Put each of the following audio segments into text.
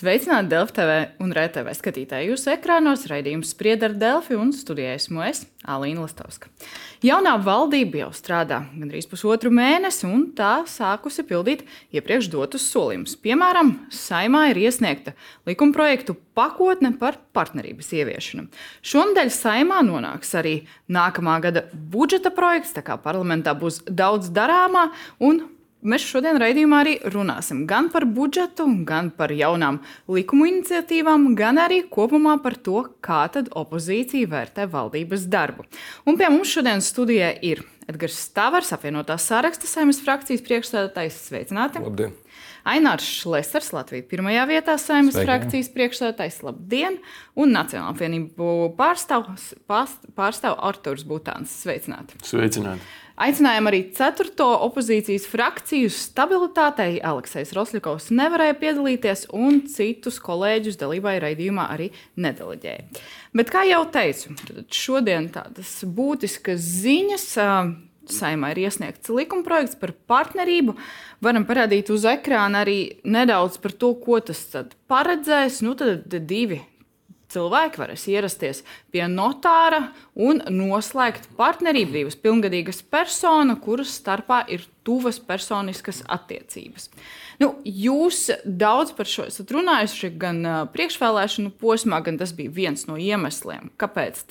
Sveicināti Delfi TV un RTV skatītāji. Jūsu ekrānos raidījums spriedz ar Delfi un studijā esmu es, Alīna Lastovska. Jaunā valdība jau strādā gandrīz pusotru mēnesi, un tā sākusi pildīt iepriekš dotus solījumus. Piemēram, saimā ir iesniegta likumprojektu pakotne par partnerības ieviešanu. Šonadēļ saimā nonāks arī nākamā gada budžeta projekts, tā kā parlamentā būs daudz darāmā. Mēs šodien raidījumā arī runāsim gan par budžetu, gan par jaunām likumu iniciatīvām, gan arī kopumā par to, kā opozīcija vērtē valdības darbu. Un pie mums šodien studijā ir Edgars Stavars, apvienotās saraksta saimnes frakcijas priekšstādātājs. Sveicināti! Labdien! Ainārs Šlesers, Latvijas pirmajā vietā saimnes frakcijas priekšstādātājs. Labdien! Un Nacionāla apvienību pārstāv, pārstāv Arturs Butāns. Sveicināti! Sveicināti! Aicinājām arī ceturto opozīcijas frakciju stabilitātei. Aleksis Rosļakovs nevarēja piedalīties, un citus kolēģus dalībai raidījumā arī nedeleģēja. Bet, kā jau teicu, šodien tādas būtiskas ziņas. Saimā ir iesniegts likumprojekts par partnerību. Varam parādīt uz ekrāna arī nedaudz par to, ko tas paredzēs. Nu, tad divi cilvēki varēs ierasties pie notāra un noslēgt partnerību divas pilngadīgas personas, kuras starpā ir tuvas personiskas attiecības. Nu, jūs daudz par šo esat runājuši gan priekšvēlēšanu posmā, gan tas bija viens no iemesliem, kāpēc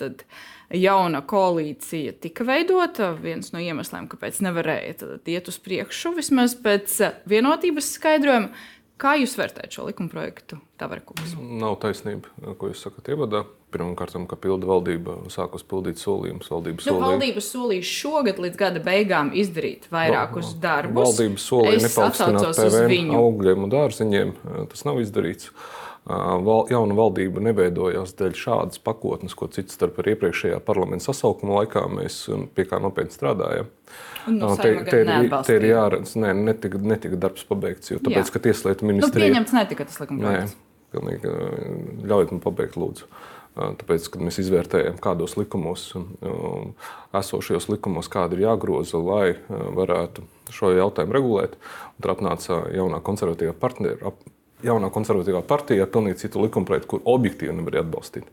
jauna koalīcija tika veidota. Viens no iemesliem, kāpēc nevarēja iet uz priekšu, vismaz pēc vienotības skaidrojuma. Kā jūs vērtējat šo likumprojektu, Tavarkungs? Nav taisnība, ko jūs sakat ievadā. Pirmkārt, ka pilda valdība sākus pildīt solījumus. Valdība nu, solīja, valdība solīja šogad līdz gada beigām izdarīt vairākus Val, darbus. Valdība solīja nepaukstināt PVN augļiem un dārziņiem. Tas nav izdarīts. Val, jauna valdība neveidojās dēļ šādas pakotnes, ko cits starp ar iepriekšējā parlamenta sasaukuma laikā mēs pie kā nopietni strādājām. Un no te, te, ir, te ir jāredz, nē, netika, netika darbs pabeigts, jo tāpēc, Jā. ka tieslietu Nu, ministrija pieņemts netika tas Nē, likumprojekts. pilnīgi. Ļaujiet man pabeigt, lūdzu. Tāpēc, kad mēs izvērtējam, kādos likumos, um, esošajos likumos, kāda ir jāgroza, lai varētu šo jautājumu regulēt, tur atnāca jaunā konservatīvā partnera, jaunā konservatīvā partija ar pilnīgi citu likumprojektu, kur objektīvi nevarēja atbalstīt.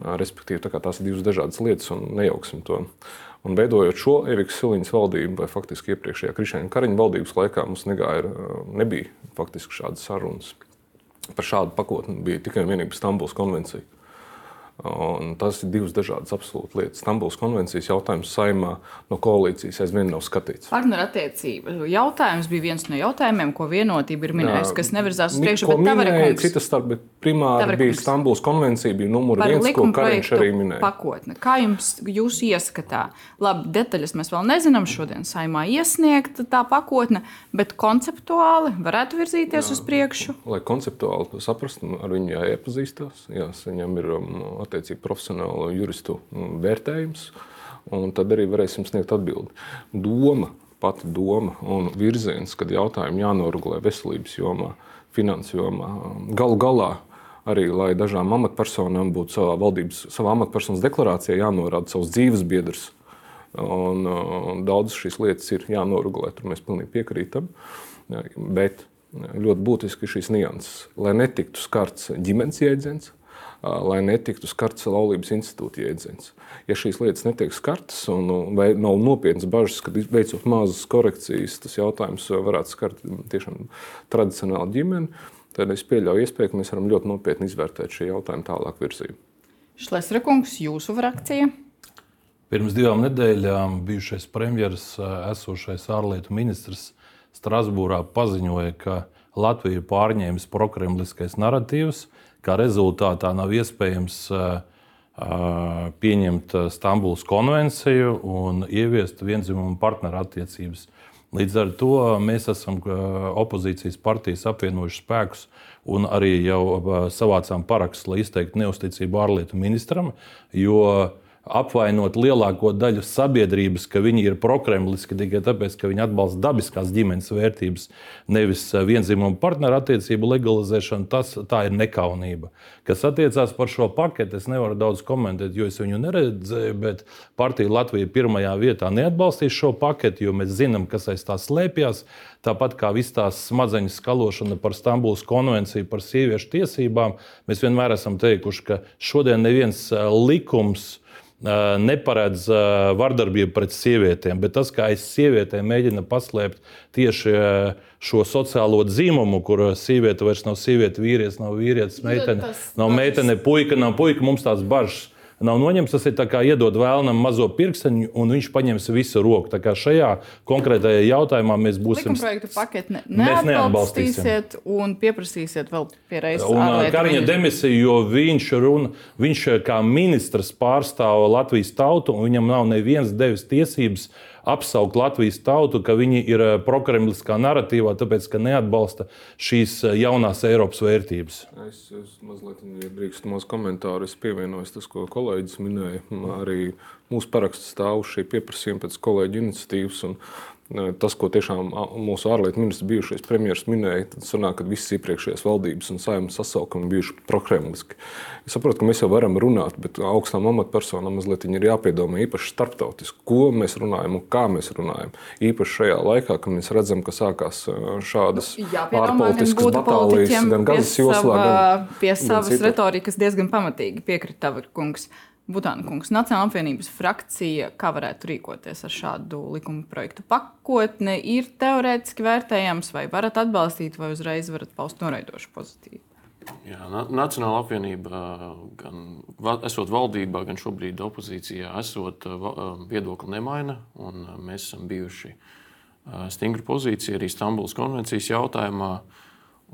Respektīvi, tā tās ir divas dažādas lietas, un nejauksim to. Un veidojot šo Evikas Siliņas valdību, vai faktiski iepriekšējā Krišņa Kariņa valdības laikā, mums negāja, nebija faktiski šādas sarunas. Par šādu pakotni bija tikai un vienīgi Stambulas konvencija. Un tas ir divas dažādas absolūti lietas. Stambulas konvencijas jautājums saimā no koalīcijas aizvien nav skatīts. Partnerattiecību jautājums bija viens no jautājumiem, ko vienotība ir minējusi, kas nevirzās uz priekšu. Bet Tavara citas starp, bet primāri Tavara bija kungs. Stambulas konvencija, bija numur par viens, ko Kariņš arī minēja. pakotni. Kā jums jūs ieskatā? Labi, detaļas mēs vēl nezinām. Šodien saimā iesniegta tā pakotne, bet konceptuāli varētu virzīties Jā. uz priekšu. Lai konceptuāli to saprastu, ar viņu jāiepazīstās. Jā, viņam ir um, attiecīgi profesionāli juristu um, vērtējums, un tad arī varēsim sniegt atbildi. Doma, pati doma un virziens, kad jautājumi jānoregulē veselības jomā, finansu jomā, um, galu galā. Arī, lai dažām amatpersonām būtu savā valdības, savā amatpersonas deklarācijā jānorāda savs dzīves biedrs. Un, un daudzas šīs lietas ir jānoregulē, tur mēs pilnīgi piekrītam. Bet ļoti būtiski šīs nianses, lai netiktu skarts ģimenes jēdziens, lai netiktu skarts laulības institūta jēdziens. Ja šīs lietas netiek skartas un nav nopietnas bažas, ka veicot mazas korekcijas, tas jautājums varētu skart tiešām tradicionālu ģimeni, tad es pieļauju iespēju, ka mēs varam ļoti nopietni izvērtēt šī jautājuma tālāk virzību. Šlesra kungs, jūsu frakcija. Pirms divām nedēļām bijušais premjerministrs, esošais ārlietu ministrs Strasbūrā paziņoja, ka Latvija ir pārņēmis prokremliskais narratīvs, kā rezultātā nav iespējams ā, ā, pieņemt Stambulas konvenciju un ieviest vienzimumu partneru attiecības. Līdz ar to mēs esam opozīcijas partijas apvienojuši spēkus un arī jau savācām parakstus, lai izteiktu neusticību ārlietu ministram, jo apvainot lielāko daļu sabiedrības, ka viņi ir prokremliski tikai tāpēc, ka viņi atbalsta dabiskās ģimenes vērtības, nevis eh, vienzīmumu partneru attiecību legalizēšanu, tas ir nekaunība. Kas attiecās par šo paketi, es nevaru daudz komentēt, jo es viņu neredzēju, bet partija Latvija pirmajā vietā neatbalstīs šo paketi, jo mēs zinām, kas aiz tā slēpjas. Tāpat kā viss tās smadzeņu skalošana par Stambulas konvenciju par sieviešu tiesībām, mēs vienmēr esam teikuši, ka šodien neviens eh, likums neparedz vardarbību pret sievietēm, bet tas, kā aiz sievietēm mēģina paslēpt tieši šo sociālo dzīmumu, kur sieviete vairs nav sieviete, vīrietis nav vīrietis, meitene nav meitene, puika nav puika, mums tās bažas nav noņemts. Tas ir kā iedot vēlnam mazo pirksteņu, un viņš paņems visu roku. Tā kā šajā konkrētajā jautājumā mēs būsim. Projektu paketi ne, neatbalstīsiet un pieprasīsiet vēl pierādīt. Kariņa demisija, jo viņš, runa, viņš kā ministrs pārstāv Latvijas tautu, un viņam nav neviens devis tiesības apsaukt Latvijas tautu, ka viņi ir eh, prokremliskā narratīvā, tāpēc ka neatbalsta šīs eh, jaunās Eiropas vērtības. Es, es mazliet, ja drīkst maz komentāru, es pievienojos tas, ko kolēģis minēja. Arī mūsu paraksts stāv šī pieprasījuma pēc kolēģa iniciatīvas. Un, Tas, ko tiešām mūsu ārlietu ministrs, bijušais premjerministrs minēja, tad sanāk, ka visas iepriekšējās valdības un saimnes sasaukumi bijuši prokremliski. Es saprotu, ka mēs jau varam runāt, bet augstām amatpersonām mazliet ir jāpiedomā īpaši starptautiski, ko mēs runājam un kā mēs runājam. Īpaši šajā laikā, kad mēs redzam, ka sākās šādas nu, ārpolitiskas batālijas gan Gazas joslā, gan pie savas retorikas diezgan pamatīgi piekrita Tavarkungs. Butāna kungs, Nacionāla apvienības frakcija, kā varētu rīkoties ar šādu likuma projektu pakotni, ir teorētiski vērtējams, vai varat atbalstīt, vai uzreiz varat paust noraidošu pozitīvu? Jā, Nacionāla apvienība, gan esot valdībā, gan šobrīd opozīcijā, esot viedokli nemaina. Mēs esam bijuši stingri pozīcija arī Stambulas konvencijas jautājumā.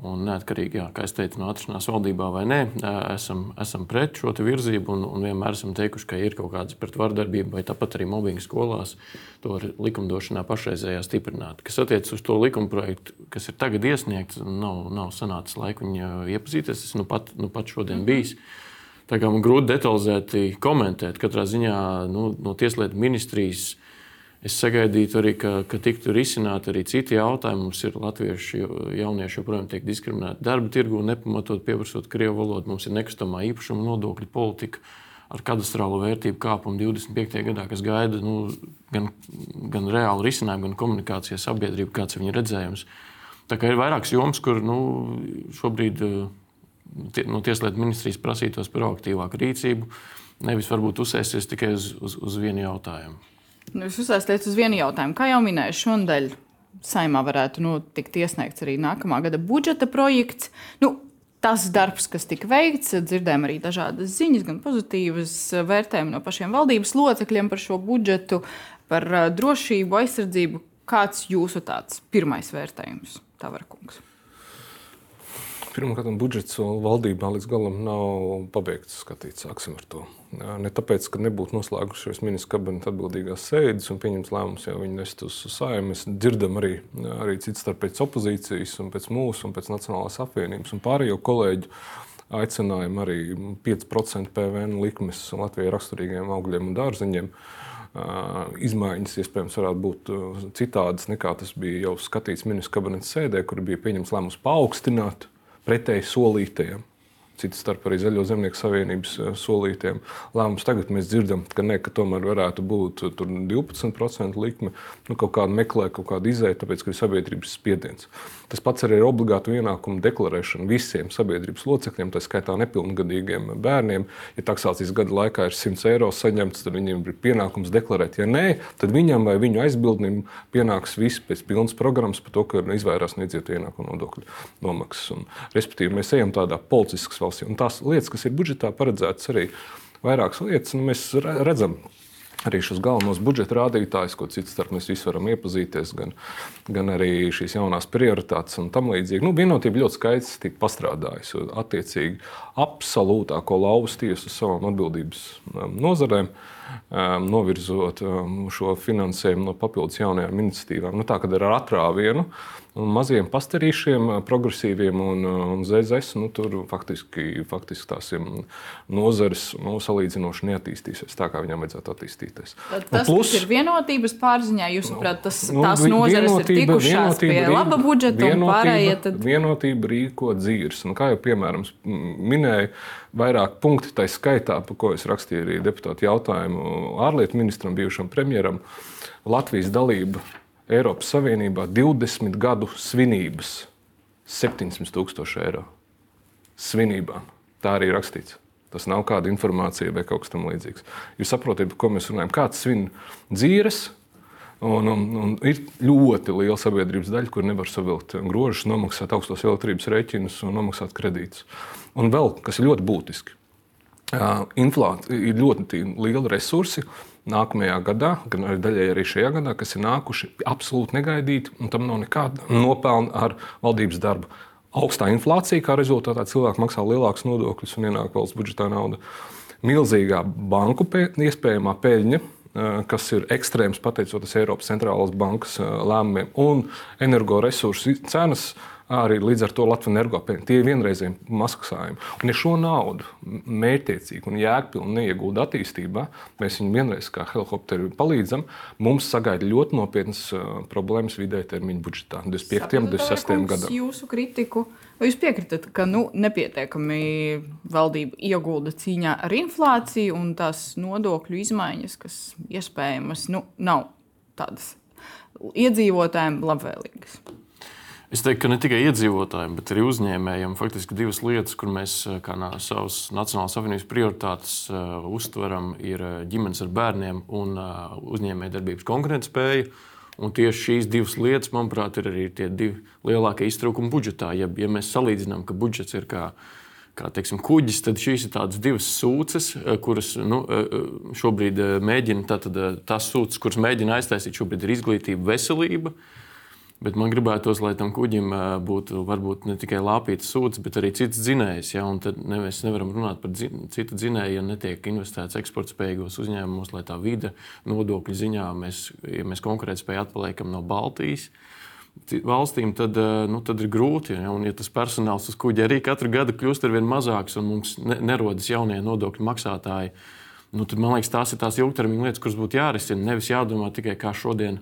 Un neatkarīgi, jā, kā es teicu, no atrašanās valdībā vai nē, esam, esam pret šo virzību un, un vienmēr esam teikuši, ka ir kaut kādas pretvardarbība vai tāpat arī mobbinga skolās. To var likumdošanā pašreizējā stiprināt. Kas attiecas uz to likuma projektu, kas ir tagad iesniegts, nav, nav sanācis laika viņu iepazīties. Es nu pat, nu pat šodien bijis. Tā kā man grūti detalizēti komentēt. Katrā ziņā nu, no Tieslietu ministrijas Es sagaidītu arī, ka, ka tiktu risināti arī citi jautājumi. Mums ir latvieši jaunieši joprojām tiek diskriminēti darba tirgu, nepamatot pieprasot krievu valodu. Mums ir nekustamā īpašuma nodokļu politika ar katastrālu vērtību kāpumu 25. gadā, kas gaida nu, gan, gan reālu risinājumu, gan komunikācijas sabiedrību, kāds ir viņa redzējums. Tā kā ir vairākas jomas, kur nu, šobrīd tie, no Tieslietu ministrijas prasītos proaktīvāku rīcību, nevis varbūt uzsēsties tikai uz, uz, uz vienu jautājumu. Nu, jūs uzsāstāt uz vienu jautājumu. Kā jau minēju, šonadēļ saimā varētu nu, tikt iesniegts arī nākamā gada budžeta projekts. Nu, tas darbs, kas tika veikts, dzirdējām arī dažādas ziņas, gan pozitīvas vērtējumus no pašiem valdības locekļiem par šo budžetu, par drošību, aizsardzību. Kāds jūsu tāds pirmais vērtējums, Tavarkungs? Pirmkārt, budžets valdībā līdz galam nav pabeigts skatīt. Sāksim ar to. Ne tāpēc, ka nebūtu noslēgušies ministra kabineta atbildīgās sēdes un pieņemts lēmums, jau viņi nest uz saimnu. Mēs dzirdam arī, arī citas starp pēc opozīcijas, un pēc mūsu, un pēc Nacionālās apvienības un pārējo kolēģu aicinājumu arī 5% PVN likmes Latvijai raksturīgiem augļiem un dārzeņiem. Izmaiņas iespējams varētu būt citādas nekā tas bija jau skatīts ministra kabineta sēdē, kur bija pieņemts lēmums paaugstināt pretēji solītajiem. Citas starp arī Zaļo zemnieku savienības eh, solītiem lēmums. Tagad mēs dzirdam, ka, ne, ka tomēr varētu būt 12% likme. Nu, kaut kāda meklē kaut kādu izēju, tāpēc, ka ir sabiedrības spiediens. Tas pats arī ir obligātu ienākumu deklarēšana visiem sabiedrības locekļiem, tā skaitā nepilngadīgiem bērniem. Ja taksācijas gada laikā ir 100 eiro saņemts, tad viņiem ir pienākums deklarēt. Ja nē, tad viņam vai viņu aizbildnim pienāks viss pēc pilnas programmas par to, ka izvairās no iedzīvotāju ienākumu nodokļu nomaksas. Un, respektīvi, mēs ejam tādā policiskas valstī. Un tās lietas, kas ir budžetā paredzētas arī vairākas lietas, nu, mēs redzam, arī šos galvenos budžeta rādītājus, ko citas starp mēs visi varam iepazīties, gan, gan arī šīs jaunās prioritātes un tam līdzīgi. Nu, vienotība ļoti skaisti tika pastrādājusi. Attiecīgi, absolūtāko lauvas tiesu uz savām atbildības um, nozarēm. um, novirzot um, šo finansējumu no papildus jaunajām iniciatīvām. Nu, tā kā ar atrāvienu maziem pastarīšiem, progresīviem un, un ZZS, nu, tur faktiski, faktiski tās nozares nu, salīdzinoši neattīstīsies tā, kā viņām vajadzētu attīstīties. Tad tas plus, ir vienotības pārziņā, jūsuprāt, tas, nu, tās nozares ir tikušās pie laba budžeta un pārējie. Tad... Vienotība rīko dzīves. Un, kā jau piemēram minēju, vairāk punkti tā skaitā, par ko es rakstīju arī deputātu jautājumu ārlietu ministram, bijušam premjeram, Latvijas dalība Eiropas Savienībā 20 gadu svinības 700 tūkstoši eiro. Svinībām. Tā arī ir rakstīts. Tas nav kāda informācija vai kaut kas tamlīdzīgs. Jūs saprotat, par ko mēs runājam? Kāds svin dzīves, Un, un, un ir ļoti liela sabiedrības daļa, kur nevar savilkt grožus, nomaksāt augstos elektrības rēķinus un nomaksāt kredītus. Un vēl, kas ir ļoti būtiski, inflācija ir ļoti liela resursi, nākamajā gadā, gan arī daļai arī šajā gadā, kas ir nākuši absolūti negaidīti, un tam nav nekāda nopelna ar valdības darbu. Augstā inflācija, kā rezultātā cilvēki maksā lielākus nodokļus un ienāk valsts budžetā nauda. Milzīgā banku pē, iespējamā peļņa, kas ir ekstrēms pateicoties Eiropas centrālās bankas lēmumiem, un energoresursu cenas arī līdz ar to Latvijas energopēļņi. Tie ir vienreizēji maksājumi. Un, ja šo naudu mērķiecīgi un jēgpilni neiegūda attīstībā, mēs viņam vienreiz kā helikopteri palīdzam, mums sagaida ļoti nopietnas problēmas vidē termiņa budžetā 25. un 26. gadam. Jūsu kritiku. Vai jūs piekritat, ka nu, nepietiekami valdība iegulda cīņā ar inflāciju un tās nodokļu izmaiņas, kas iespējamas, nu, nav tādas iedzīvotājiem labvēlīgas? Es teiktu, ka ne tikai iedzīvotājiem, bet arī uzņēmējiem faktiski divas lietas, kur mēs eh, kā savas Nacionālās apvienības prioritātes uh, uztveram, ir eh, ģimenes ar bērniem un uh, uzņēmējdarbības konkurētspēja. Un tieši šīs divas lietas, manuprāt, ir arī tie divi lielākie iztrūkumi budžetā. Ja, ja mēs salīdzinām, ka budžets ir kā, kā teiksim, kuģis, tad šīs ir tādas divas sūces, kuras nu, šobrīd mēģina, tātad, tās sūces, kuras mēģina aiztaisīt, šobrīd ir izglītība, veselība. Uh, Bet man gribētos, lai tam kuģim būtu varbūt ne tikai lāpītas sūds, bet arī cits dzinējs. Ja? Tad ne, mēs nevaram runāt par dzin, citu dzinēju, ja netiek investēts eksportspējīgos uzņēmumos, lai tā vide nodokļu ziņā mēs, ja mēs konkurētspēju atpaliekam no Baltijas. Valstīm tad, nu, tad ir grūti. Ja? Un, ja tas personāls uz kuģa arī katru gadu kļūst ar vien mazāks un mums ne, nerodas jaunie nodokļu maksātāji, nu, tad man liekas, tās ir tās ilgtermiņa lietas, kuras būtu jārisina. Nevis jādomā tikai kā šodien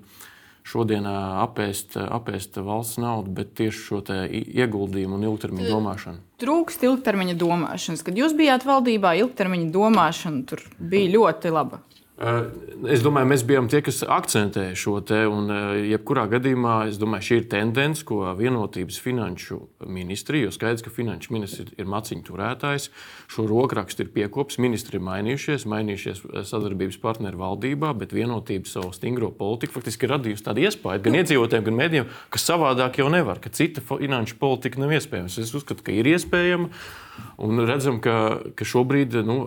šodien apēst, apēst valsts naudu, bet tieši šo ieguldījumu un ilgtermiņa domāšanu. Trūkst ilgtermiņa domāšanas. Kad jūs bijāt valdībā, ilgtermiņa domāšana tur bija ļoti laba. Eh, es domāju, mēs bijām tie, kas akcentēja šo te. Un, eh, jebkurā gadījumā, es domāju, šī ir tendence, ko vienotības finanšu ministrija, jo skaidrs, ka finanšu ministrs ir maciņu turētājs, šo rokrakstu ir piekopis. Ministri ir mainījušies, mainījušies eh, sadarbības partneri valdībā, bet vienotība savu stingro politiku faktiski ir radījusi tādu iespēju gan iedzīvotājiem, gan mēdījiem, ka savādāk jau nevar, ka cita finanšu politika nav iespējama. Es uzskatu, ka ir iespējama. Un redzam, ka, ka šobrīd nu,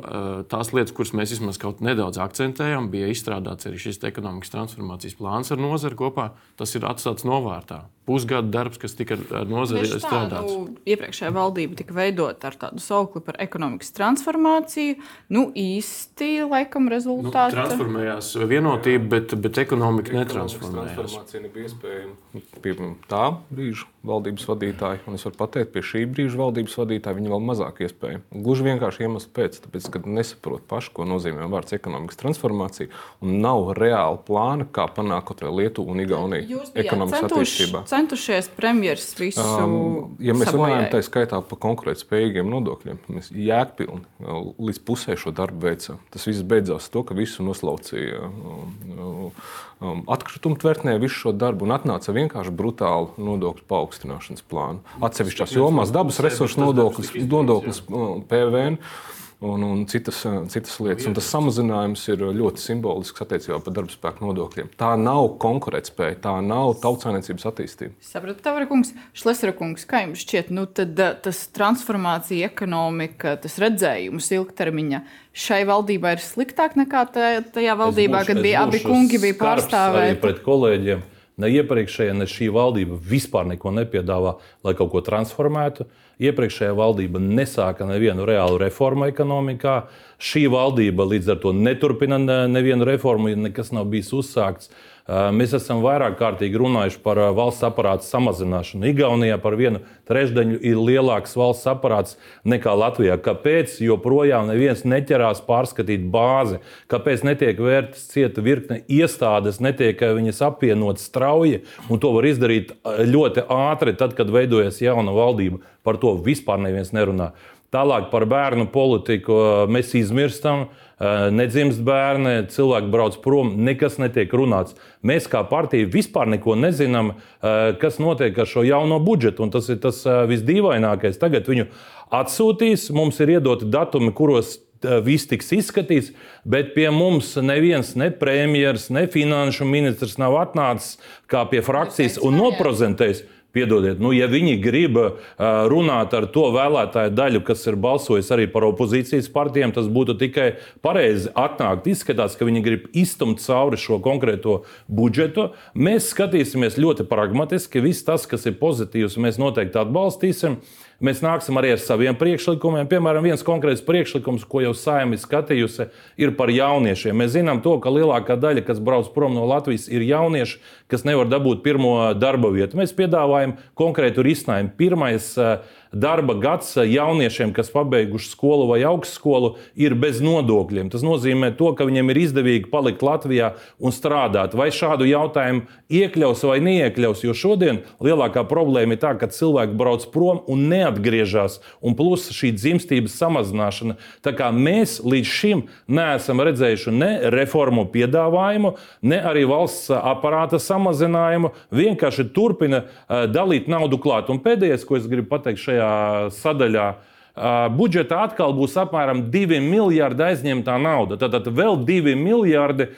tās lietas, kuras mēs vismaz kaut nedaudz akcentējam, bija izstrādāts arī šis ekonomikas transformācijas plāns ar nozari kopā. Tas ir atstāts novārtā pusgada darbs, kas tika ar nozari strādāts. Nu, iepriekšējā valdība tika veidota ar tādu saukli par ekonomikas transformāciju. Nu, īsti, laikam, rezultāti. Nu, transformējās vienotība, bet, bet ekonomika netransformējās. Transformācija nebija iespējama pie tā brīža valdības vadītāja, un es varu pateikt, pie šī brīža valdības vadītāja viņa vēl mazāk iespējama. Gluži vienkārši iemesls pēc, tāpēc, ka nesaprot paši, ko nozīmē vārds ekonomikas transformācija, un nav reāla plāna, kā panākt Lietuvu un Igauniju ekonomikas attīstībā centušies premjeras visu. Um, ja mēs sabojāja. runājam tā skaitā par konkurētspējīgiem nodokļiem, mēs jēgpilni uh, līdz pusē šo darbu veicām. Tas viss beidzās ar to, ka visu noslaucīja um, um, atkritumu tvertnē, visu šo darbu un atnāca vienkārši brutāli nodokļu paaugstināšanas plānu. Atsevišķās jomās dabas resursu nodoklis, nodoklis PVN un, un citas, citas lietas. Un tas samazinājums ir ļoti simbolisks attiecībā par darba spēku nodokļiem. Tā nav konkurētspēja, tā nav tautsāniecības attīstība. Sapratu, Tavara kungs, Šlesera kungs, kā jums šķiet, nu, tad, tas transformācija, ekonomika, tas redzējums ilgtermiņa šai valdībai ir sliktāk nekā tajā valdībā, būšu, kad bija abi kungi bija pārstāvēti. Pret kolēģiem. Ne iepriekšējā, ne šī valdība vispār neko nepiedāvā, lai kaut ko transformētu. Iepriekšējā valdība nesāka nevienu reālu reformu ekonomikā. Šī valdība līdz ar to neturpina nevienu reformu, nekas nav bijis uzsākts. Mēs esam vairāk kārtīgi runājuši par valsts aparāta samazināšanu. Igaunijā par vienu trešdaļu ir lielāks valsts aparāts nekā Latvijā. Kāpēc? Joprojām neviens neķerās pārskatīt bāzi. Kāpēc netiek vērtas cieta virkne iestādes, netiek viņas apvienotas strauji, un to var izdarīt ļoti ātri, tad, kad veidojas jauna valdība. Par to vispār neviens nerunā. Tālāk par bērnu politiku mēs izmirstam. Nedzimst bērni, cilvēki brauc prom, nekas netiek runāts. Mēs kā partija vispār neko nezinām, kas notiek ar šo jauno budžetu. Un tas ir tas visdīvainākais. Tagad viņu atsūtīs, mums ir iedoti datumi, kuros viss tiks izskatīts, bet pie mums neviens, ne premjerministrs, ne finanšu ministrs nav atnācis kā pie frakcijas un noprezentējis. Piedodiet, nu, ja viņi grib uh, runāt ar to vēlētāju daļu, kas ir balsojis arī par opozīcijas partijām, tas būtu tikai pareizi atnākt. Izskatās, ka viņi grib iztumt cauri šo konkrēto budžetu. Mēs skatīsimies ļoti pragmatiski. Viss tas, kas ir pozitīvs, mēs noteikti atbalstīsim. Mēs nāksim arī ar saviem priekšlikumiem. Piemēram, viens konkrēts priekšlikums, ko jau saimē skatījusi, ir par jauniešiem. Mēs zinām, to, ka lielākā daļa, kas brauc prom no Latvijas, ir jaunieši, kas nevar dabūt pirmo darba vietu. Mēs piedāvājam konkrētu risinājumu. Pirmais, uh, darba gads jauniešiem, kas pabeiguši skolu vai augstskolu, ir bez nodokļiem. Tas nozīmē, to, ka viņiem ir izdevīgi palikt Latvijā un strādāt. Vai šādu jautājumu iekļaus vai neiekļaus? Jo šodien lielākā problēma ir tā, ka cilvēki brauc prom un neatgriežas, un plus šī dzimstības samazināšana. Tā kā mēs līdz šim neesam redzējuši ne reformu piedāvājumu, ne arī valsts aparāta samazinājumu. Vienkārši turpina uh, dalīt naudu klāt. Un pēdējais, ko es gribu pateikt šajā šajā sadaļā. Budžetā atkal būs apmēram 2 miljardi aizņemtā nauda. Tad, tad vēl 2 miljardi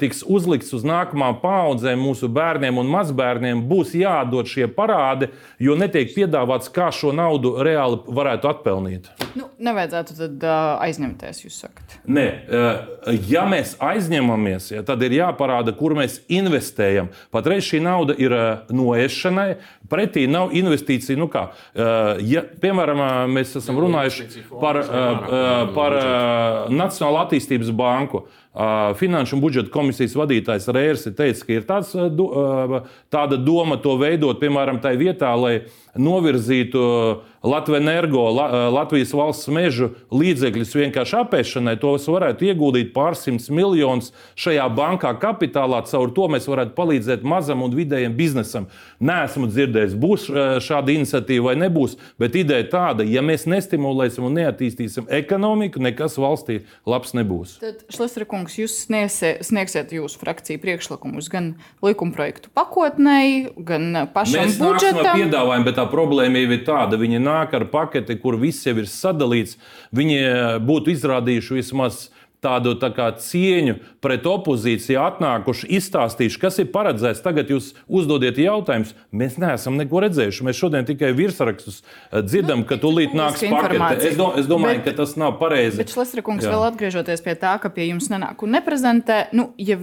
tiks uzlikts uz nākamām paudzēm, mūsu bērniem un mazbērniem. Būs jādod šie parādi, jo netiek piedāvāts, kā šo naudu reāli varētu atpelnīt. Nu, nevajadzētu tad uh, aizņemties, jūs sakat. Nē, ja mēs aizņemamies, ja, tad ir jāparāda, kur mēs investējam. Patreiz šī nauda ir noiešanai, pretī nav investīcija. Nu kā, ja, piemēram, mēs esam runājuši par, par Nacionālo attīstības banku. Finanšu un budžeta komisijas vadītājs Rērs teica, ka ir tāds, tāda doma to veidot, piemēram, tajā vietā, lai novirzītu Latvijas energo, Latvijas valsts mežu līdzekļus vienkārši apēšanai, tos varētu ieguldīt pārsimts miljonus šajā bankā kapitālā. Caur to mēs varētu palīdzēt mazam un vidējam biznesam. Nē, esmu dzirdējis, būs šāda iniciatīva vai nebūs, bet ideja tāda, ja mēs nestimulēsim un neattīstīsim ekonomiku, nekas valstī labs nebūs. Tad, Šlesra kungs, jūs sniegsiet, sniegsiet jūsu frakciju priekšlikumus gan likumprojektu pakotnei, gan pašam mēs budžetam. Mēs piedāvājam, bet tā problēma jau ir tāda, viņi nāk ar paketi, kur viss jau ir sadalīts. Viņi būtu izrādījuši vismaz tādu tā kā, cieņu pret opozīciju, atnākuši, izstāstījuši, kas ir paredzēts. Tagad jūs uzdodiet jautājumus. Mēs neesam neko redzējuši. Mēs šodien tikai virsrakstus eh, dzirdam, nu, ka tūlīt nāks pakete. Es, do, es domāju, bet, ka tas nav pareizi. Bet, Šlesra kungs, Jā. vēl atgriežoties pie tā, ka pie jums nenāk un neprezentē, nu, ja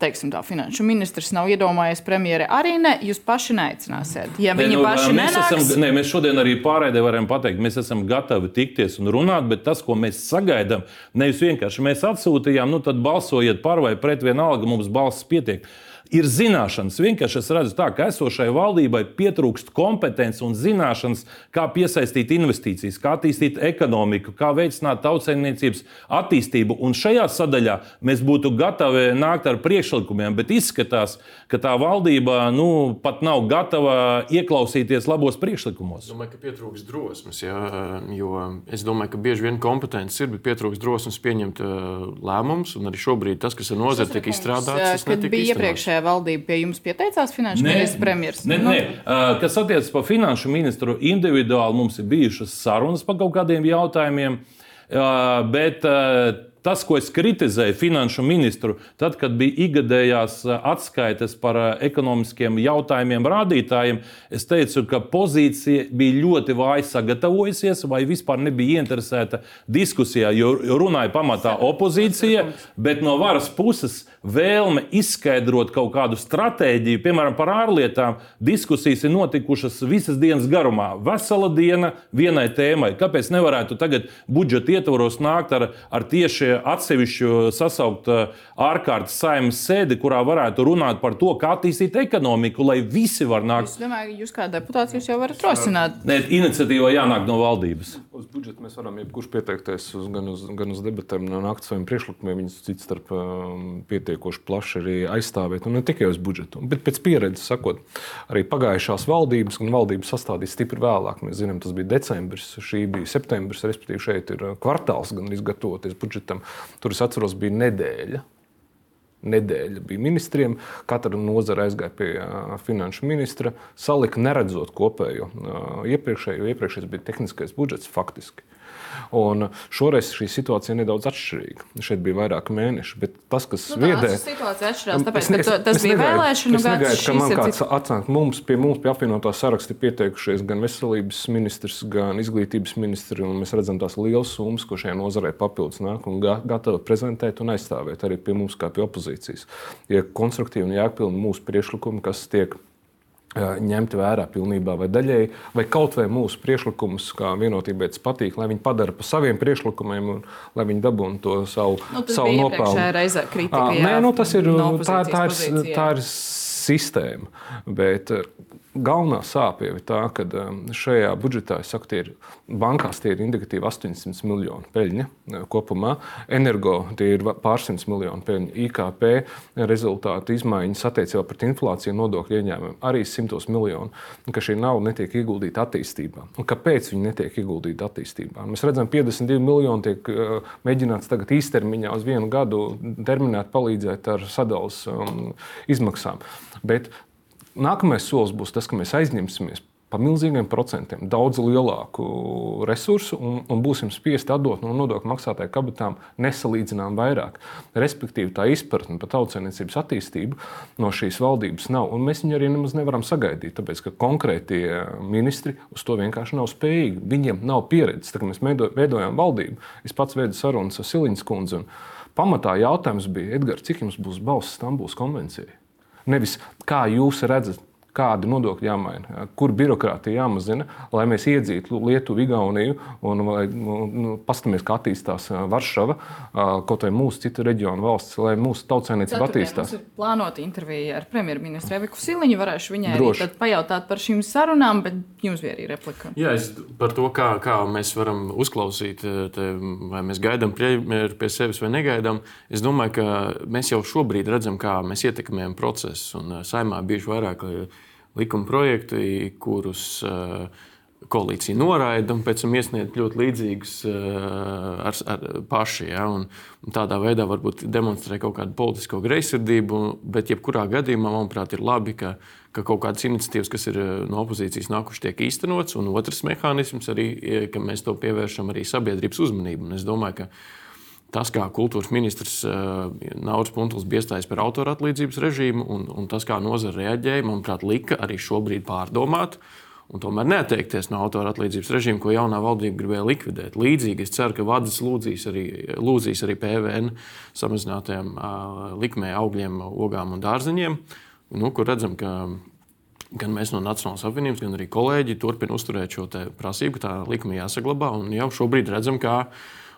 teiksim, tā, finanšu ministrs nav iedomājies, premjere arī ne. Jūs paši neaicināsiet. Ja viņi ne, nu, paši mēs, nenāks... esam, ne, mēs šodien arī pārējai varam pateikt, mēs esam gatavi tikties un runāt, bet tas, ko mēs sagaidām, nevis vienkārši mēs atsūtījām, nu tad balsojiet par vai pret, vienalga mums balss pietiek ir zināšanas. Vienkārši es redzu, tā, ka esošai valdībai pietrūkst kompetences un zināšanas, kā piesaistīt investīcijas, kā attīstīt ekonomiku, kā veicināt tautsēmniecības attīstību. Un šajā sadaļā mēs būtu gatavi nākt ar priekšlikumiem, bet izskatās, ka tā valdība nu, pat nav gatava ieklausīties labos priekšlikumos. Es domāju, ka pietrūkst drosmes, jā, jo es domāju, ka bieži vien kompetences ir, bet pietrūkst drosmes pieņemt lēmumus. Un arī šobrīd tas, kas ir nozare, tiek izstrādāts, tas netika izstrādāts iepriekšējā valdība pie jums pieteicās finanšu nē, ministrs premjeras? Nē, nē. Uh, kas attiecas par finanšu ministru individuāli, mums ir bijušas sarunas par kaut kādiem jautājumiem. Bet tas, ko es kritizēju finanšu ministru, tad, kad bija ikgadējās atskaites par ekonomiskiem jautājumiem, rādītājiem, es teicu, ka pozīcija bija ļoti vāji sagatavojusies vai vispār nebija interesēta diskusijā, jo runāja pamatā opozīcija, bet no varas puses vēlme izskaidrot kaut kādu stratēģiju, piemēram, par ārlietām, diskusijas ir notikušas visas dienas garumā. Vesela diena vienai tēmai. Kāpēc nevarētu tagad budžeta ietvaros nākt ar, ar tieši atsevišķu sasaukt uh, ārkārtas saimnes sēdi, kurā varētu runāt par to, kā attīstīt ekonomiku, lai visi var nākt? Es domāju, ka jūs kā deputāts jūs jau varat rosināt. Nē, iniciatīva jānāk no valdības. Uz budžetu mēs varam jebkurš pieteikties uz, gan, uz, gan uz debatēm, nākt saviem priekšlikumiem, viņus cits starp um, pietiekoši plaši arī aizstāvēt. Un ne tikai uz budžetu, bet pēc pieredzes sakot, arī pagājušās valdības, gan valdības sastādīja stipri vēlāk. Mēs zinām, tas bija decembris, šī bija septembris, respektīvi šeit ir kvartāls gan izgatavoties budžetam. Tur es atceros, bija nedēļa nedēļa bija ministriem. Katra nozara aizgāja pie uh, finanšu ministra, salika neredzot kopējo uh, iepriekšējo. Iepriekšējais bija tehniskais budžets faktiski. Un šoreiz šī situācija ir nedaudz atšķirīga. Šeit bija vairāk mēneši, bet tas, kas Nu, viedē, situācija atšķirās, tāpēc, Es ka to- tas bija negaidu- vēlēšanu es negaidu, gads. ka man kāds atnāk mums, pie mums, pie apvienotā saraksta pieteikušies gan veselības ministrs, gan izglītības ministrs. Mēs redzam tās lielas summas, ko šajā nozarē papildus nāk un ga- gatavi prezentēt un aizstāvēt arī pie mums, kā pie opozīcijas. Ir konstruktīvi un jēgpilni mūsu priekšlikumi, kas tiek ā, ņemti vērā pilnībā vai daļēji, vai kaut vai mūsu priekšlikumus, kā vienotībai tas patīk, lai viņi padara par saviem priekšlikumiem un lai viņi dabūtu to savu, Nu, savu nopelnu. Nē, nu, tas ir, no tā, tā, ir, tā ir sistēma. Bet galvenā sāpe jau ir tā, ka eh, šajā budžetā saku, tie ir bankās tie ir indikatīvi 800 miljoni peļņa eh, kopumā. Energo tie ir pārsimts miljoni peļņa. IKP rezultātu izmaiņas attiecībā pret inflāciju nodokļu ieņēmumiem arī simtos miljonu. Ka šī nauda netiek ieguldīta attīstībā. Un kāpēc viņi netiek ieguldīti attīstībā? Mēs redzam, ka 52 miljoni tiek eh, mēģināts tagad īstermiņā uz vienu gadu terminēt, palīdzēt ar sadalījuma um, izmaksām. Bet nākamais solis būs tas, ka mēs aizņemsimies par milzīgiem procentiem, daudz lielāku resursu un, un būsim spiesti atdot no nodokļu maksātāju kabatām nesalīdzinām vairāk. Respektīvi, tā izpratne par tautsēmniecības attīstību no šīs valdības nav. Un mēs viņu arī nemaz nevaram sagaidīt, tāpēc ka konkrētie ministri uz to vienkārši nav spējīgi. Viņiem nav pieredzes. Tā, mēs veido- veidojām valdību, es pats veidu sarunas ar Siliņas kundzi. un Pamatā jautājums bija, Edgars, cik jums būs balss Stambulas konvencijai? Nevis kā jūs redzat, kādi nodokļi jāmaina, kur birokrātija jāmazina, lai mēs iedzītu Lietuvu, Igauniju un lai, nu, paskatīsimies, kā attīstās Varšava, kaut vai mūsu citu reģionu valsts, lai mūsu tautsēmniecība attīstās. mums ir plānota intervija ar premjerministru Eviku Siliņu. Varēšu viņai arī Droši. tad pajautāt par šīm sarunām, bet jums bija arī replika. Jā, es par to, kā, kā mēs varam uzklausīt, te, vai mēs gaidām premjeru pie sevis vai negaidām. Es domāju, ka mēs jau šobrīd redzam, kā mēs ietekmējam procesu. Un saimā bijuši vairāk likuma projekti, kurus eh, koalīcija noraida un pēc tam iesniedz ļoti līdzīgus eh, ar, ar paši. Ja, un, un tādā veidā varbūt demonstrē kaut kādu politisko greizsirdību, bet jebkurā gadījumā, manuprāt, ir labi, ka, ka kaut kādas iniciatīvas, kas ir eh, no opozīcijas nākušas, tiek īstenots. Un otrs mehānisms arī, ka mēs to pievēršam arī sabiedrības uzmanību. Un es domāju, ka Tas, kā kultūras ministrs uh, Nauris Punkuls bija iestājis par autora atlīdzības režīmu, un, un tas, kā nozara reaģēja, manuprāt, lika arī šobrīd pārdomāt. Un tomēr neatteikties no autora atlīdzības režīma, ko jaunā valdība gribēja likvidēt. Līdzīgi es ceru, ka vadas lūdzīs arī, lūdzīs arī PVN samazinātajām uh, likmē augļiem, ogām un dārzeņiem, nu, kur redzam, ka gan mēs no Nacionālās apvienības, gan arī kolēģi turpina uzturēt šo prasību, ka tā likme jāsaglabā. Un jau šobrīd redzam, ka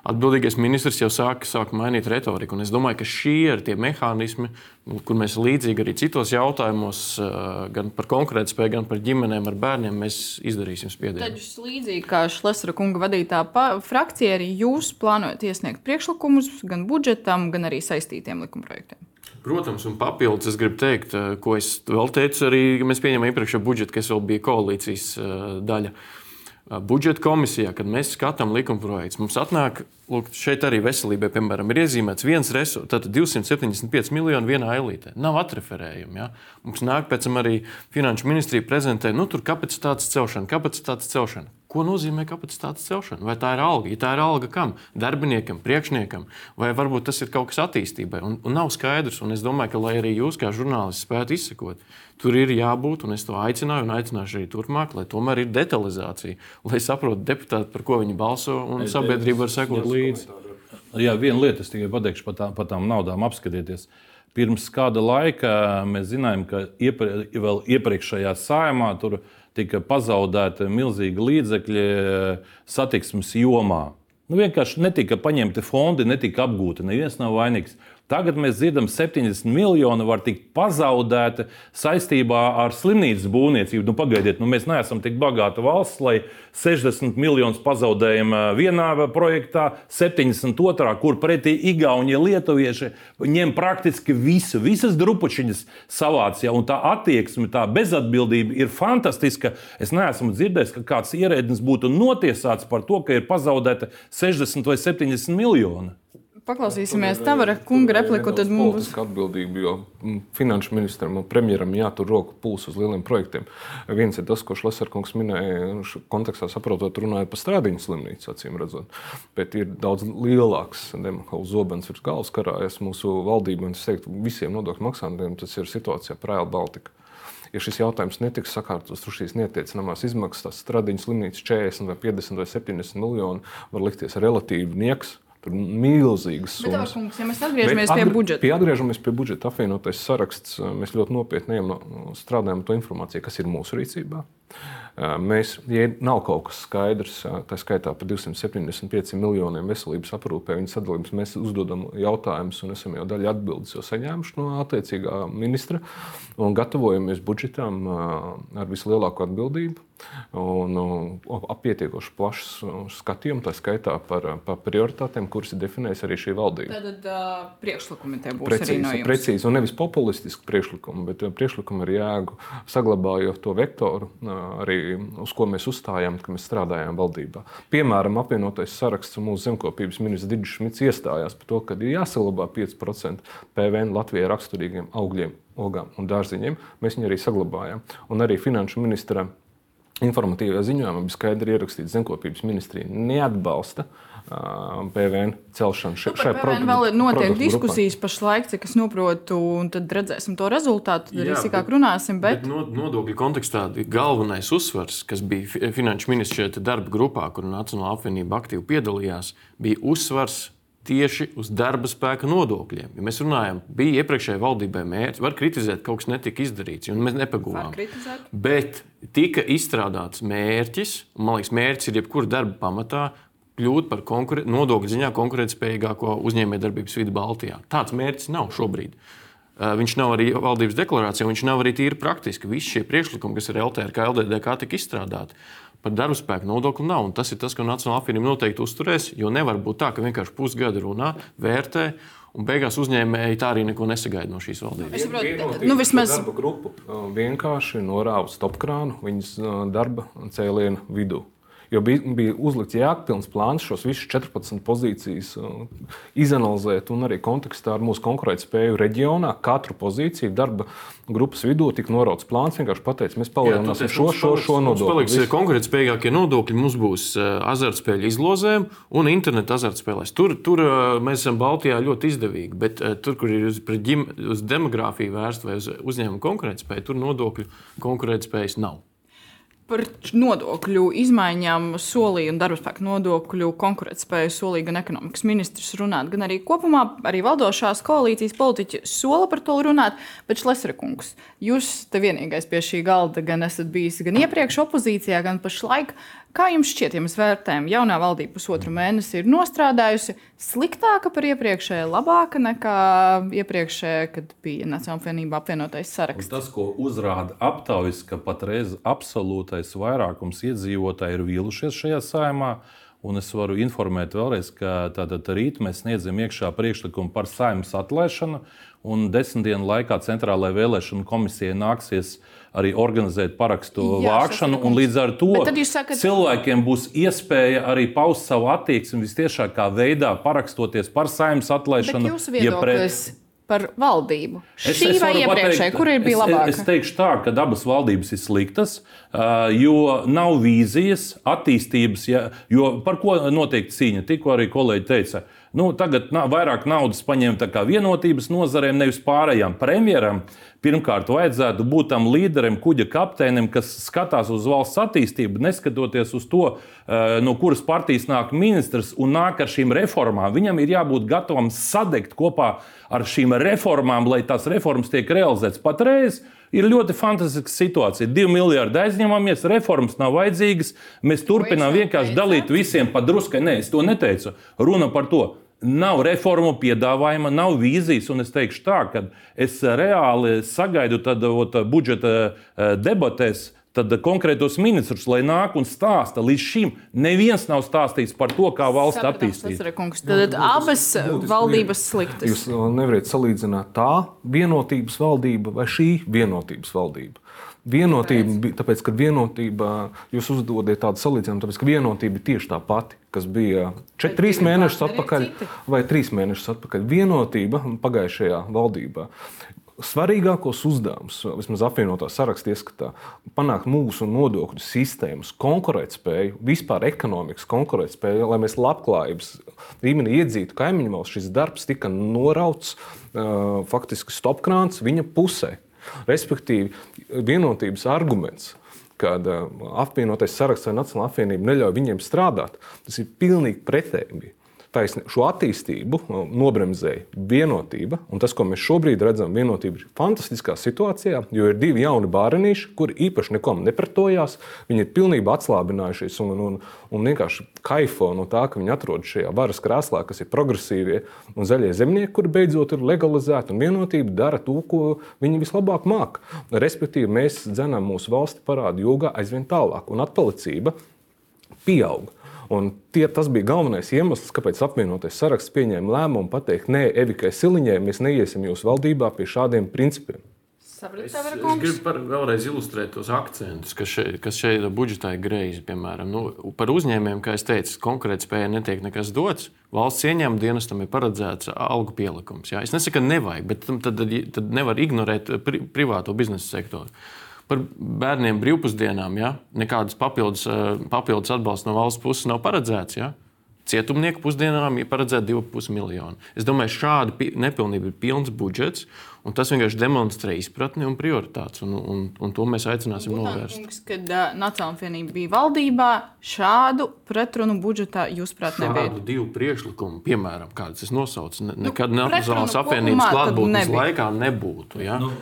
atbildīgais ministrs jau sāk, sāk mainīt retoriku. Un es domāju, ka šie ir tie mehānismi, nu, kur mēs līdzīgi arī citos jautājumos, eh, gan par konkurētspēju, gan par ģimenēm ar bērniem, mēs izdarīsim spiedienu. Tad jūs līdzīgi kā Šlesera kunga vadītā frakcija, arī jūs plānojat iesniegt priekšlikumus gan budžetam, gan arī saistītiem likumprojektiem. Protams, un papildus es gribu teikt, eh, ko es vēl teicu, arī mēs pieņēmām iepriekšējo budžetu, kas vēl bija koalīcijas eh, daļa. Eh, Budžeta komisijā, kad mēs skatām likumprojektus, mums atnāk, lūk, šeit arī veselībai, piemēram, ir iezīmēts viens resurs, tad 275 miljoni vienā ailītē. Nav atreferējumi. Ja? Mums nāk pēc tam arī finanšu ministrija prezentē, nu, tur kapacitātes celšana, kapacitātes celšana. Ko nozīmē kapacitātes celšana? Vai tā ir alga? Ja tā ir alga kam? Darbiniekam, priekšniekam, vai varbūt tas ir kaut kas attīstībai? Un, un nav skaidrs. Un es domāju, ka, lai arī jūs kā žurnālisti spētu izsekot, tur ir jābūt, un es to aicināju un aicināšu arī turpmāk, lai tomēr ir detalizācija, lai saprotu deputāti, par ko viņi balso, un sabiedrība var sekot līdzi. Jā, viena lieta, es tikai pateikšu par, tā, par tām naudām, apskatieties. Pirms kāda laika mēs zinājām, ka iepre, vēl iepriekšējā sājumā tur tika pazaudēti milzīgi līdzekļi eh, satiksmes jomā. Nu, vienkārši netika paņemti fondi, netika apgūti. Neviens nav vainīgs. Tagad mēs dzirdam, ka 70 miljoni var tikt pazaudēti saistībā ar slimnīcas būvniecību. Nu, pagaidiet, nu, mēs neesam tik bagāta valsts, lai 60 miljonus pazaudējam vienā projektā, 72. kur pretī Igaunija, Lietuvieši ņem praktiski visu, visas drupučiņas savācijā. Un tā attieksme, tā bezatbildība ir fantastiska. Es neesmu dzirdējis, ka kāds ierēdnis būtu notiesāts par to, ka ir pazaudēta 60 vai 70 miljoni. Paklausīsimies Tavara kunga repliku. Tad mums būs atbildība, jo mm, finanšu ministram un premjeram jātur roku pulsu uz lieliem projektiem. Viens ir tas, ko Šlesarkungs minēja, kontekstā saprotot, runājot par strādiņu slimnīcu, acīm redzot. Bet ir daudz lielāks demokāls zobens virs galvas karājas mūsu valdībai un es teiktu visiem nodokļu maksātājiem. Tas ir situācija par Rail Baltica ja šis jautājums netiks sakārtots, tad šīs neatiecinamās izmaksas, tās stradiņas slimnīcas 40 vai 50 vai 70 miljoni, var likties relatīvi nieks. Tur milzīgas summas. Bet, ja mēs atgriežamies pie budžeta, pie atgriežamies pie budžeta apvienotais saraksts, mēs ļoti nopietni strādājam ar to informāciju, kas ir mūsu rīcībā. Mēs, ja nav kaut kas skaidrs, tā skaitā par 275 miljoniem veselības aprūpē, viņas sadalījums, mēs uzdodam jautājumus un esam jau daļu atbildes jau saņēmuši no attiecīgā ministra un gatavojamies budžetam ar vislielāko atbildību un pietiekoši plašu skatījumu, tā skaitā par, par prioritātēm, kuras ir definējusi arī šī valdība. Tad uh, priekšlikumi te būs precīzi, arī no jums. Precīzi, un nevis populistiski priekšlikumi, bet priekšlikumi ar jēgu, saglabājot to vektoru, arī uz ko mēs uzstājām, kad mēs strādājām valdībā. Piemēram, apvienotais saraksts mūsu zemkopības ministrs Digis Šmits iestājās par to, ka ir jāsaglabā 5% PVN Latvijai raksturīgiem augļiem, ogām un dārziņiem. Mēs viņu arī saglabājām. Un arī finanšu ministra informatīvajā ziņojumā bija skaidri ierakstīts, ka zemkopības ministrija neatbalsta PVN celšanu še, nu, šai PVN vēl ir notiek diskusijas grupā. pašlaik, cik es saprotu, un tad redzēsim to rezultātu. Tad arī sīkāk runāsim. Bet... bet nodokļu kontekstā galvenais uzsvars, kas bija finanšu ministrs šajā darba grupā, kur Nacionāla apvienība aktīvi piedalījās, bija uzsvars tieši uz darba spēka nodokļiem. Ja mēs runājam, bija iepriekšējai valdībai mērķis, var kritizēt, ka kaut kas netika izdarīts, un mēs nepagūvām. Bet tika izstrādāts mērķis, un man liekas, mērķis ir jebkura darba pamatā. Kļūt par nodokļu ziņā konkurētspējīgāko uzņēmējdarbības vidi Baltijā. Tāds mērķis nav šobrīd. Viņš nav arī valdības deklarācijā, viņš nav arī tīri praktiski. Visi šie priekšlikumi, kas ir LTRK, LDDK, tika izstrādāti par darba spēku nodokli nav. Un tas ir tas, ko Nacionāla apvienība noteikti uzturēs. Jo nevar būt tā, ka vienkārši pusgadu runā, vērtē. Un beigās uzņēmēji tā arī neko nesagaida no šīs valdības. Es saprotu, nu, vismaz darba grupu vienkārši norāva stopkrānu viņas darba cēlienu vidū. Jo bija, bija uzlikts jēgpilns plāns šos visus 14 pozīcijas uh, izanalizēt, un arī kontekstā ar mūsu konkurētspēju reģionā katru pozīciju darba grupas vidū tika norauts plāns. Vienkārši pateicis, mēs palielināsim šo, šo, šo nodokli. Paliks konkurētspējīgākie nodokļi mums būs uh, azartspēļu izlozēm un internetu azartspēlēs. Tur, tur uh, mēs esam Baltijā ļoti izdevīgi, bet tur, kur ir uz, ģim, uz demogrāfiju vērsta vai uz uzņēmumu konkurētspēju, tur nodokļu konkurētspējas nav par nodokļu izmaiņām solīja un darbspēka nodokļu konkurētspēju solīja gan ekonomikas ministrs runāt, gan arī kopumā arī valdošās koalīcijas politiķi sola par to runāt. Bet, Šlesrakungs, jūs te vienīgais pie šī galda gan esat bijis gan iepriekš opozīcijā, gan pašlaik. Kā jums šķiet, ja mēs vērtējam, jaunā valdība pusotru mēnesi ir nostrādājusi sliktāka par iepriekšēju, labāka nekā iepriekšējā, kad bija Nacionāla apvienība apvienotais saraksts? Un tas, ko uzrāda aptaujas, ka patreiz absolūtais vairākums iedzīvotāji ir vīlušies šajā saimā. Un es varu informēt vēlreiz, ka tātad rīt mēs sniedzam iekšā priekšlikumu par saimnes atlaišanu, un desmit dienu laikā Centrālajai vēlēšanu komisijai nāksies uh, arī organizēt parakstu Jā, vākšanu. Līdz ar to sakat... cilvēkiem būs iespēja arī paust savu attieksmi visciešākā veidā, parakstoties par saimnes atlaišanu. Ja pret par valdību. Es, Šī es vai iepriekšējā, kur ir bija labāka? Es, es teikšu tā, ka abas valdības ir sliktas, jo nav vīzijas, attīstības, ja, jo par ko notiek cīņa. Tikko arī kolēģi teica, nu, tagad na, vairāk naudas paņemt vienotības nozarēm, nevis pārējām premjeram. Pirmkārt, vajadzētu būt tam līderim, kuģa kapteinim, kas skatās uz valsts attīstību, neskatoties uz to, eh, no kuras partijas nāk ministrs un nāk ar šīm reformām. Viņam ir jābūt gatavam sadegt kopā ar šīm reformām, lai tās reformas tiek realizētas patreiz. Ir ļoti fantastiska situācija. Divi miljardi aizņemamies, reformas nav vajadzīgas. Mēs turpinām vienkārši dalīt visiem pa druskai. Nē, es to neteicu. Runa par to. Nav reformu piedāvājuma, nav vīzijas, un es teikšu tā, ka es reāli sagaidu tad, ot, budžeta eh, debatēs tad konkrētos ministrus, lai nāk un stāsta. Līdz šim neviens nav stāstījis par to, kā valsts attīstīt. Tad abas valdības sliktas. Jūs nevarat salīdzināt tā vienotības valdība vai šī vienotības valdība. Vienotība, tāpēc, ka vienotība, jūs uzdodat tādu salīdzinājumu, tāpēc, ka vienotība ir tieši tā pati, kas bija 4 mēnešus atpakaļ vai 3 mēnešus atpakaļ. Vienotība pagājušajā valdībā svarīgākos uzdevumus, vismaz apvienotā sarakstā ieskatā, panākt mūsu nodokļu sistēmas konkurētspēju, vispār ekonomikas konkurētspēju, lai mēs labklājības līmenī iedzītu kaimiņu valsts. Šis darbs tika norauts faktiski stopkrāns viņa pusē. Respektīvi, vienotības arguments, kad apvienotais saraksts vai Nacionāla apvienība neļauj viņiem strādāt, tas ir pilnīgi pretēji taisni, šo attīstību nobremzēja vienotība. Tas, ko mēs šobrīd redzam, vienotība ir fantastiskā situācijā, jo ir divi jauni bērnīši, kuri īpaši nekom nepretojās. Viņi ir pilnībā atslābinājušies un, un, un vienkārši kaifo no tā, ka viņi atrodas šajā varas krēslā, kas ir progresīvie un zaļie zemnieki, kuri beidzot ir legalizēti. Vienotība dara to, ko viņi vislabāk māca. Respektīvi, mēs dzenam mūsu valsti parādu jūgā aizvien tālāk, un atpalicība pieaug. Un tie, tas bija galvenais iemesls, kāpēc apvienotais saraksts pieņēma lēmumu pateikt, nē, Evikai Siliņai mēs neiesim jūsu valdībā pie šādiem principiem. Es, es gribu par, vēlreiz ilustrēt tos akcentus, kas šeit, kas šeit budžetā ir greizi. Piemēram, nu, par uzņēmējiem, kā jau teicu, konkrēti spēja netiek nekas dots. Valsts ieņēmuma dienestam ir paredzēts algu pielikums. Jā. Es nesaku, ka nevajag, bet tad, tad nevar ignorēt pri, privāto biznesa sektoru par bērniem brīvpusdienām. Ja? Nekādas papildus, eh, papildus atbalsts no valsts puses nav paredzēts. Ja? Cietumnieku pusdienām ir paredzēta 2,5 miljoni. Es domāju, šāda nepilnība ir pilns budžets. Un tas vienkārši demonstrē izpratni un prioritātes. Un, un, un to mēs aicināsim Būtā, novērst. Kungs, kad uh, Nacionāla apvienība bija valdībā, šādu pretrunu budžetā jūs prāt nebija. Šādu divu priekšlikumu, piemēram, kādas es nosaucu, ne, nu, nekad Nacionālās apvienības klātbūtnes laikā nebūtu. Ja? Nu,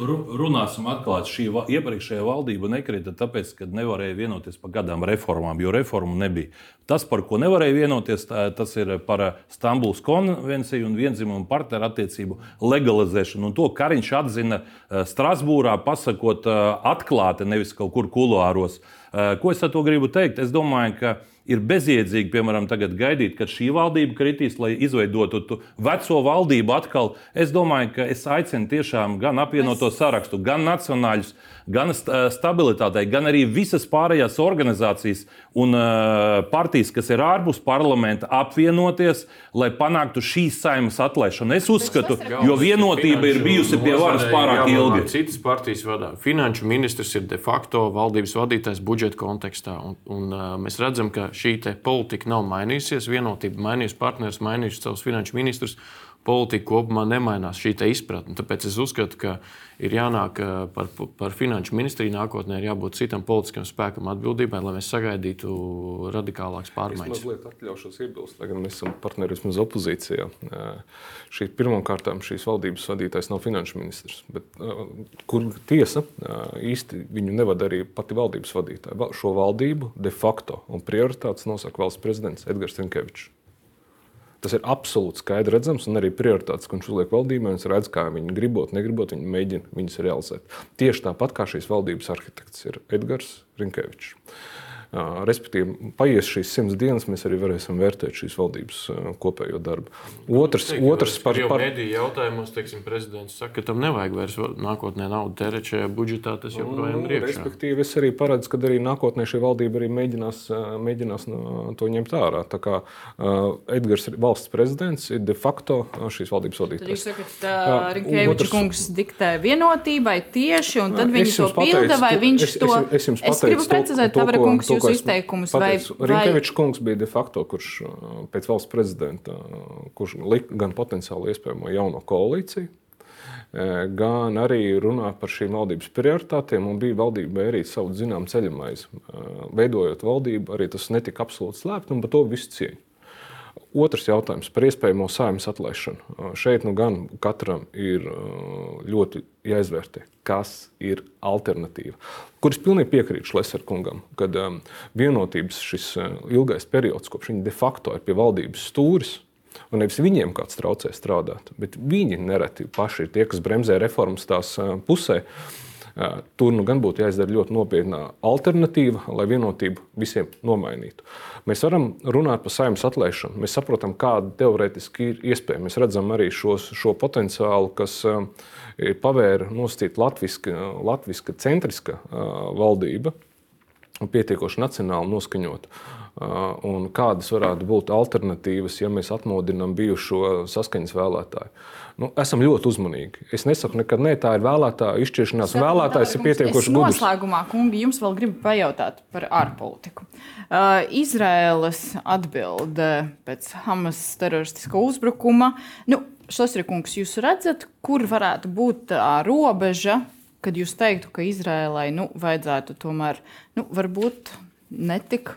runāsim atklāti, šī va, iepriekšējā valdība nekrita tāpēc, ka nevarēja vienoties par kādām reformām, jo reformu nebija. Tas, par ko nevarēja vienoties, tā, tas ir par Stambulas konvenciju un vienzimumu partneru attiecību legalizēšanu. Un to Kariņš atzina eh, Strasbūrā, pasakot eh, atklāti, nevis kaut kur kuluāros. Eh, ko es ar to gribu teikt? Es domāju, ka ir bezjēdzīgi, piemēram, gaidīt, kad šī valdība kritīs, lai izveidotu veco valdību atkal. Es domāju, ka es aicinu tiešām gan apvienoto sarakstu, gan nacionāļus, gan stabilitātei, gan arī visas pārējās organizācijas un uh, partijas, kas ir ārpus parlamenta, apvienoties, lai panāktu šīs saimas atlaišanu. Es uzskatu, jo vienotība ir bijusi pie varas pārāk ilgi. Citas partijas vadā. Finanšu ministrs ir de facto valdības vadītājs budžeta kontekstā. Un, un, uh, mēs redzam, ka šī politika nav mainījusies, vienotība mainījusies, partneris mainījuši savus finanšu ministrus politika kopumā nemainās šī izpratne. Tāpēc es uzskatu, ka ir jānāk par, par finanšu ministriju nākotnē, ir jābūt citam politiskam spēkam atbildībai, lai mēs sagaidītu radikālākas pārmaiņas. Es mazliet atļaušos iebilst, lai gan mēs esam partneri vismaz opozīcijā. Šī pirmkārt šīs valdības vadītājs nav finanšu ministrs, bet kur tiesa īsti viņu nevada arī pati valdības vadītāja. Šo valdību de facto un prioritātes nosaka valsts prezidents Edgars Rinkevičs. Tas ir absolūti skaidrs redzams, un arī prioritātes, ko viņš uzliek valdībai, viņš redz, kā viņi gribot, negribot, viņi mēģina viņus realizēt. Tieši tāpat kā šīs valdības arhitekts ir Edgars Rinkevičs. Respektīvi, paies šīs simts dienas, mēs arī varēsim vērtēt šīs valdības kopējo darbu. Otrs, Teik, otrs par, par, par... mediju jautājumos, teiksim, prezidents saka, ka tam nevajag vairs nākotnē naudu tērēt šajā budžetā. Tas joprojām ir iekšā. Respektīvi, es arī paredzu, ka arī nākotnē šī valdība arī mēģinās, mēģinās to ņemt ārā. Tā kā uh, Edgars valsts prezidents ir de facto šīs valdības vadītājs. Jūs sakat, uh, Rinkēviča kungs diktē vienotībai tieši, un tad viņi to pilda, vai viņš es, to... Es, es, jums es gribu precizēt, Tavara kungs, jūsu izteikumus. Vai, vai... Rinkēviča kungs bija de facto, kurš pēc valsts prezidenta, kurš lika gan potenciāli iespējamo jauno koalīciju, gan arī runā par šīm valdības prioritātēm. Bija valdībai arī savu zinām ceļamais. Veidojot valdību, arī tas netika absolūti slēpts, un par to visu cieņu. Otrs jautājums par iespējamo saimnes atlaišanu. Šeit nu gan katram ir ļoti jāizvērtē, kas ir alternatīva. Kur es pilnīgi piekrītu Šlesner kungam, kad vienotības šis ilgais periods, kopš viņi de facto ir pie valdības stūris, Un nevis viņiem kāds traucē strādāt, bet viņi nereti paši ir tie, kas bremzē reformas tās pusē. Tur nu gan būtu jāizdara ļoti nopietna alternatīva, lai vienotību visiem nomainītu. Mēs varam runāt par saimnes atlaišanu. Mēs saprotam, kāda teorētiski ir iespēja. Mēs redzam arī šos, šo potenciālu, kas pavēra nosacīt latviska, latviska centriska valdība un pietiekoši nacionāli noskaņotu. Un kādas varētu būt alternatīvas, ja mēs atmodinām bijušo saskaņas vēlētāju? Nu, esam ļoti uzmanīgi. Es nesaku, nekad ne, tā ir vēlētāja izšķiršanās. Saka, Vēlētājs ir pietiekoši gudrs. Noslēgumā, kungi, jums vēl gribu pajautāt par ārpolitiku. Uh, Izraēlas atbilde pēc Hamas teroristiska uzbrukuma. Nu, Šosrikungs, jūs redzat, kur varētu būt tā robeža, kad jūs teiktu, ka Izrēlai nu, vajadzētu tomēr, nu, varbūt netik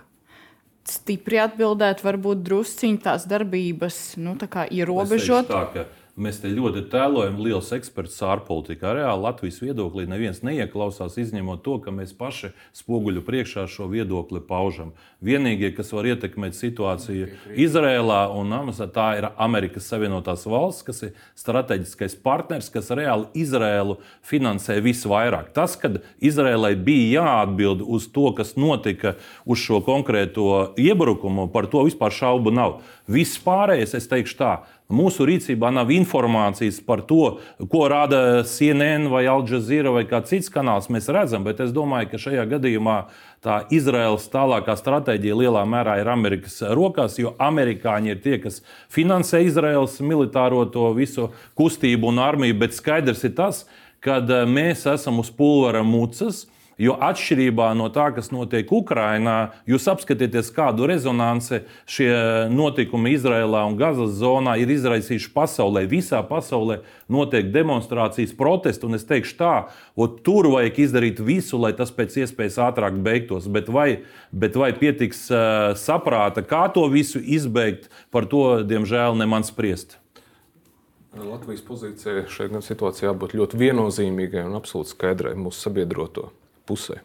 stipri atbildēt, varbūt drusciņi tās darbības nu, tā ierobežot. Tā, Mēs te ļoti tēlojam liels eksperts ārpolitikā. Reāli Latvijas viedoklī neviens neieklausās, izņemot to, ka mēs paši spoguļu priekšā šo viedokli paužam. Vienīgie, kas var ietekmēt situāciju Izrēlā un Amasā, tā ir Amerikas Savienotās valsts, kas ir strateģiskais partners, kas reāli Izrēlu finansē visvairāk. Tas, kad Izrēlai bija jāatbild uz to, kas notika uz šo konkrēto iebrukumu, par to vispār šaubu nav. Viss pārējais, es teikšu tā, Mūsu rīcībā nav informācijas par to, ko rāda CNN vai Al Jazeera vai kāds cits kanāls. Mēs redzam, bet es domāju, ka šajā gadījumā tā Izraels tālākā stratēģija lielā mērā ir Amerikas rokās, jo amerikāņi ir tie, kas finansē Izraels militāro to visu kustību un armiju. Bet skaidrs ir tas, ka eh, mēs esam uz pulvera mucas Jo atšķirībā no tā, kas notiek Ukrajinā, jūs apskatieties, kādu rezonanci šie notikumi Izrēlā un Gazas zonā ir izraisījuši pasaulē. Visā pasaulē notiek demonstrācijas, protesti, un es teikšu tā, tur vajag izdarīt visu, lai tas pēc iespējas ātrāk beigtos. Bet vai, bet vai pietiks uh, saprāta, kā to visu izbeigt, par to, diemžēl, ne man spriest. Latvijas pozīcija šajā situācijā jābūt ļoti viennozīmīgai un absolūti skaidrai mūsu sabiedroto pusē.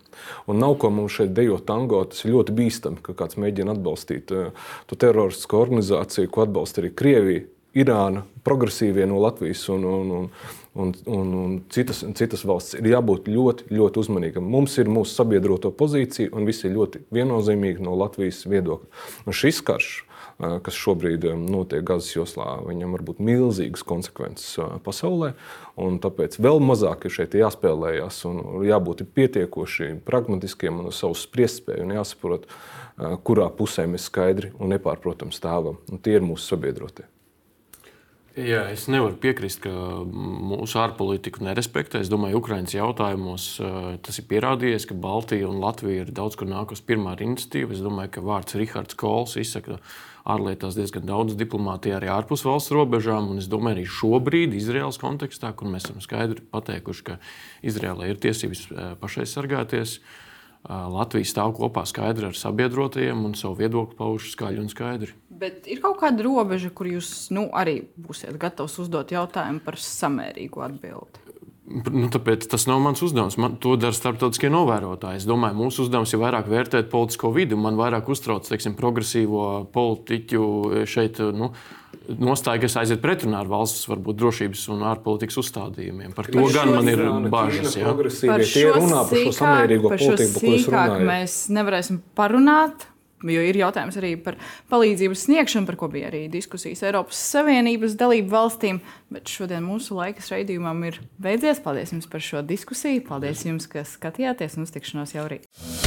Un nav ko mums šeit dejot tango. Tas ir ļoti bīstami, ka kāds mēģina atbalstīt uh, to teroristisko organizāciju, ko atbalsta arī Krievija, Irāna, progresīvie no Latvijas un, un, un, un, un, un citas, citas valsts. Ir jābūt ļoti, ļoti uzmanīgam. Mums ir mūsu sabiedroto pozīcija, un viss ir ļoti viennozīmīgi no Latvijas viedokļa. Un šis karš kas šobrīd notiek Gazas joslā, viņam var būt milzīgas konsekvences pasaulē. Tāpēc vēl mazāk ir šeit jāspēlējas un jābūt pietiekoši pragmatiskiem un uz savu spriestspēju un jāsaprot, kurā pusē mēs skaidri un nepārprotami stāvam. Un tie ir mūsu sabiedrotie. Jā, es nevaru piekrist, ka mūsu ārpolitiku nerespektē. Es domāju, ka Ukraiņas jautājumos tas ir pierādījies, ka Baltija un Latvija ir daudz kur nākusi pirmā iniciatīva. Es domāju, ka vārds Rihards Kols izsaka ārlietās diezgan daudz diplomātijā arī ārpus valsts robežām. Es domāju, arī šobrīd, Izraels kontekstā, kur mēs esam skaidri pateikuši, ka Izraēlai ir tiesības eh, pašai sargāties. Eh, Latvija stāv kopā skaidri ar sabiedrotajiem un savu viedokli pauž skaļi un skaidri. Bet ir kaut kāda robeža, kur jūs nu, arī būsiet gatavs uzdot jautājumu par samērīgu atbildību? Nu, tāpēc tas nav mans uzdevums. Man to dara starptautiskie novērotāji. Es domāju, mūsu uzdevums ir vairāk vērtēt politisko vidi. Man vairāk uztrauc teiksim, progresīvo politiķu šeit. Nu, Nostāja, kas aiziet pretrunā ar valsts varbūt, drošības un ārpolitikas uzstādījumiem. Par to Par gan man ir bažas. jā. Progresīvie tie runā par šo samērīgo par šo politiku, par ko es sīkāk runāju. mēs nevarēsim parunāt. Jo ir jautājums arī par palīdzības sniegšanu, par ko bija arī diskusijas Eiropas Savienības dalību valstīm. Bet šodien mūsu laikas raidījumam ir beidzies. Paldies jums par šo diskusiju. Paldies jums, ka skatījāties un uz tikšanos jau rīt.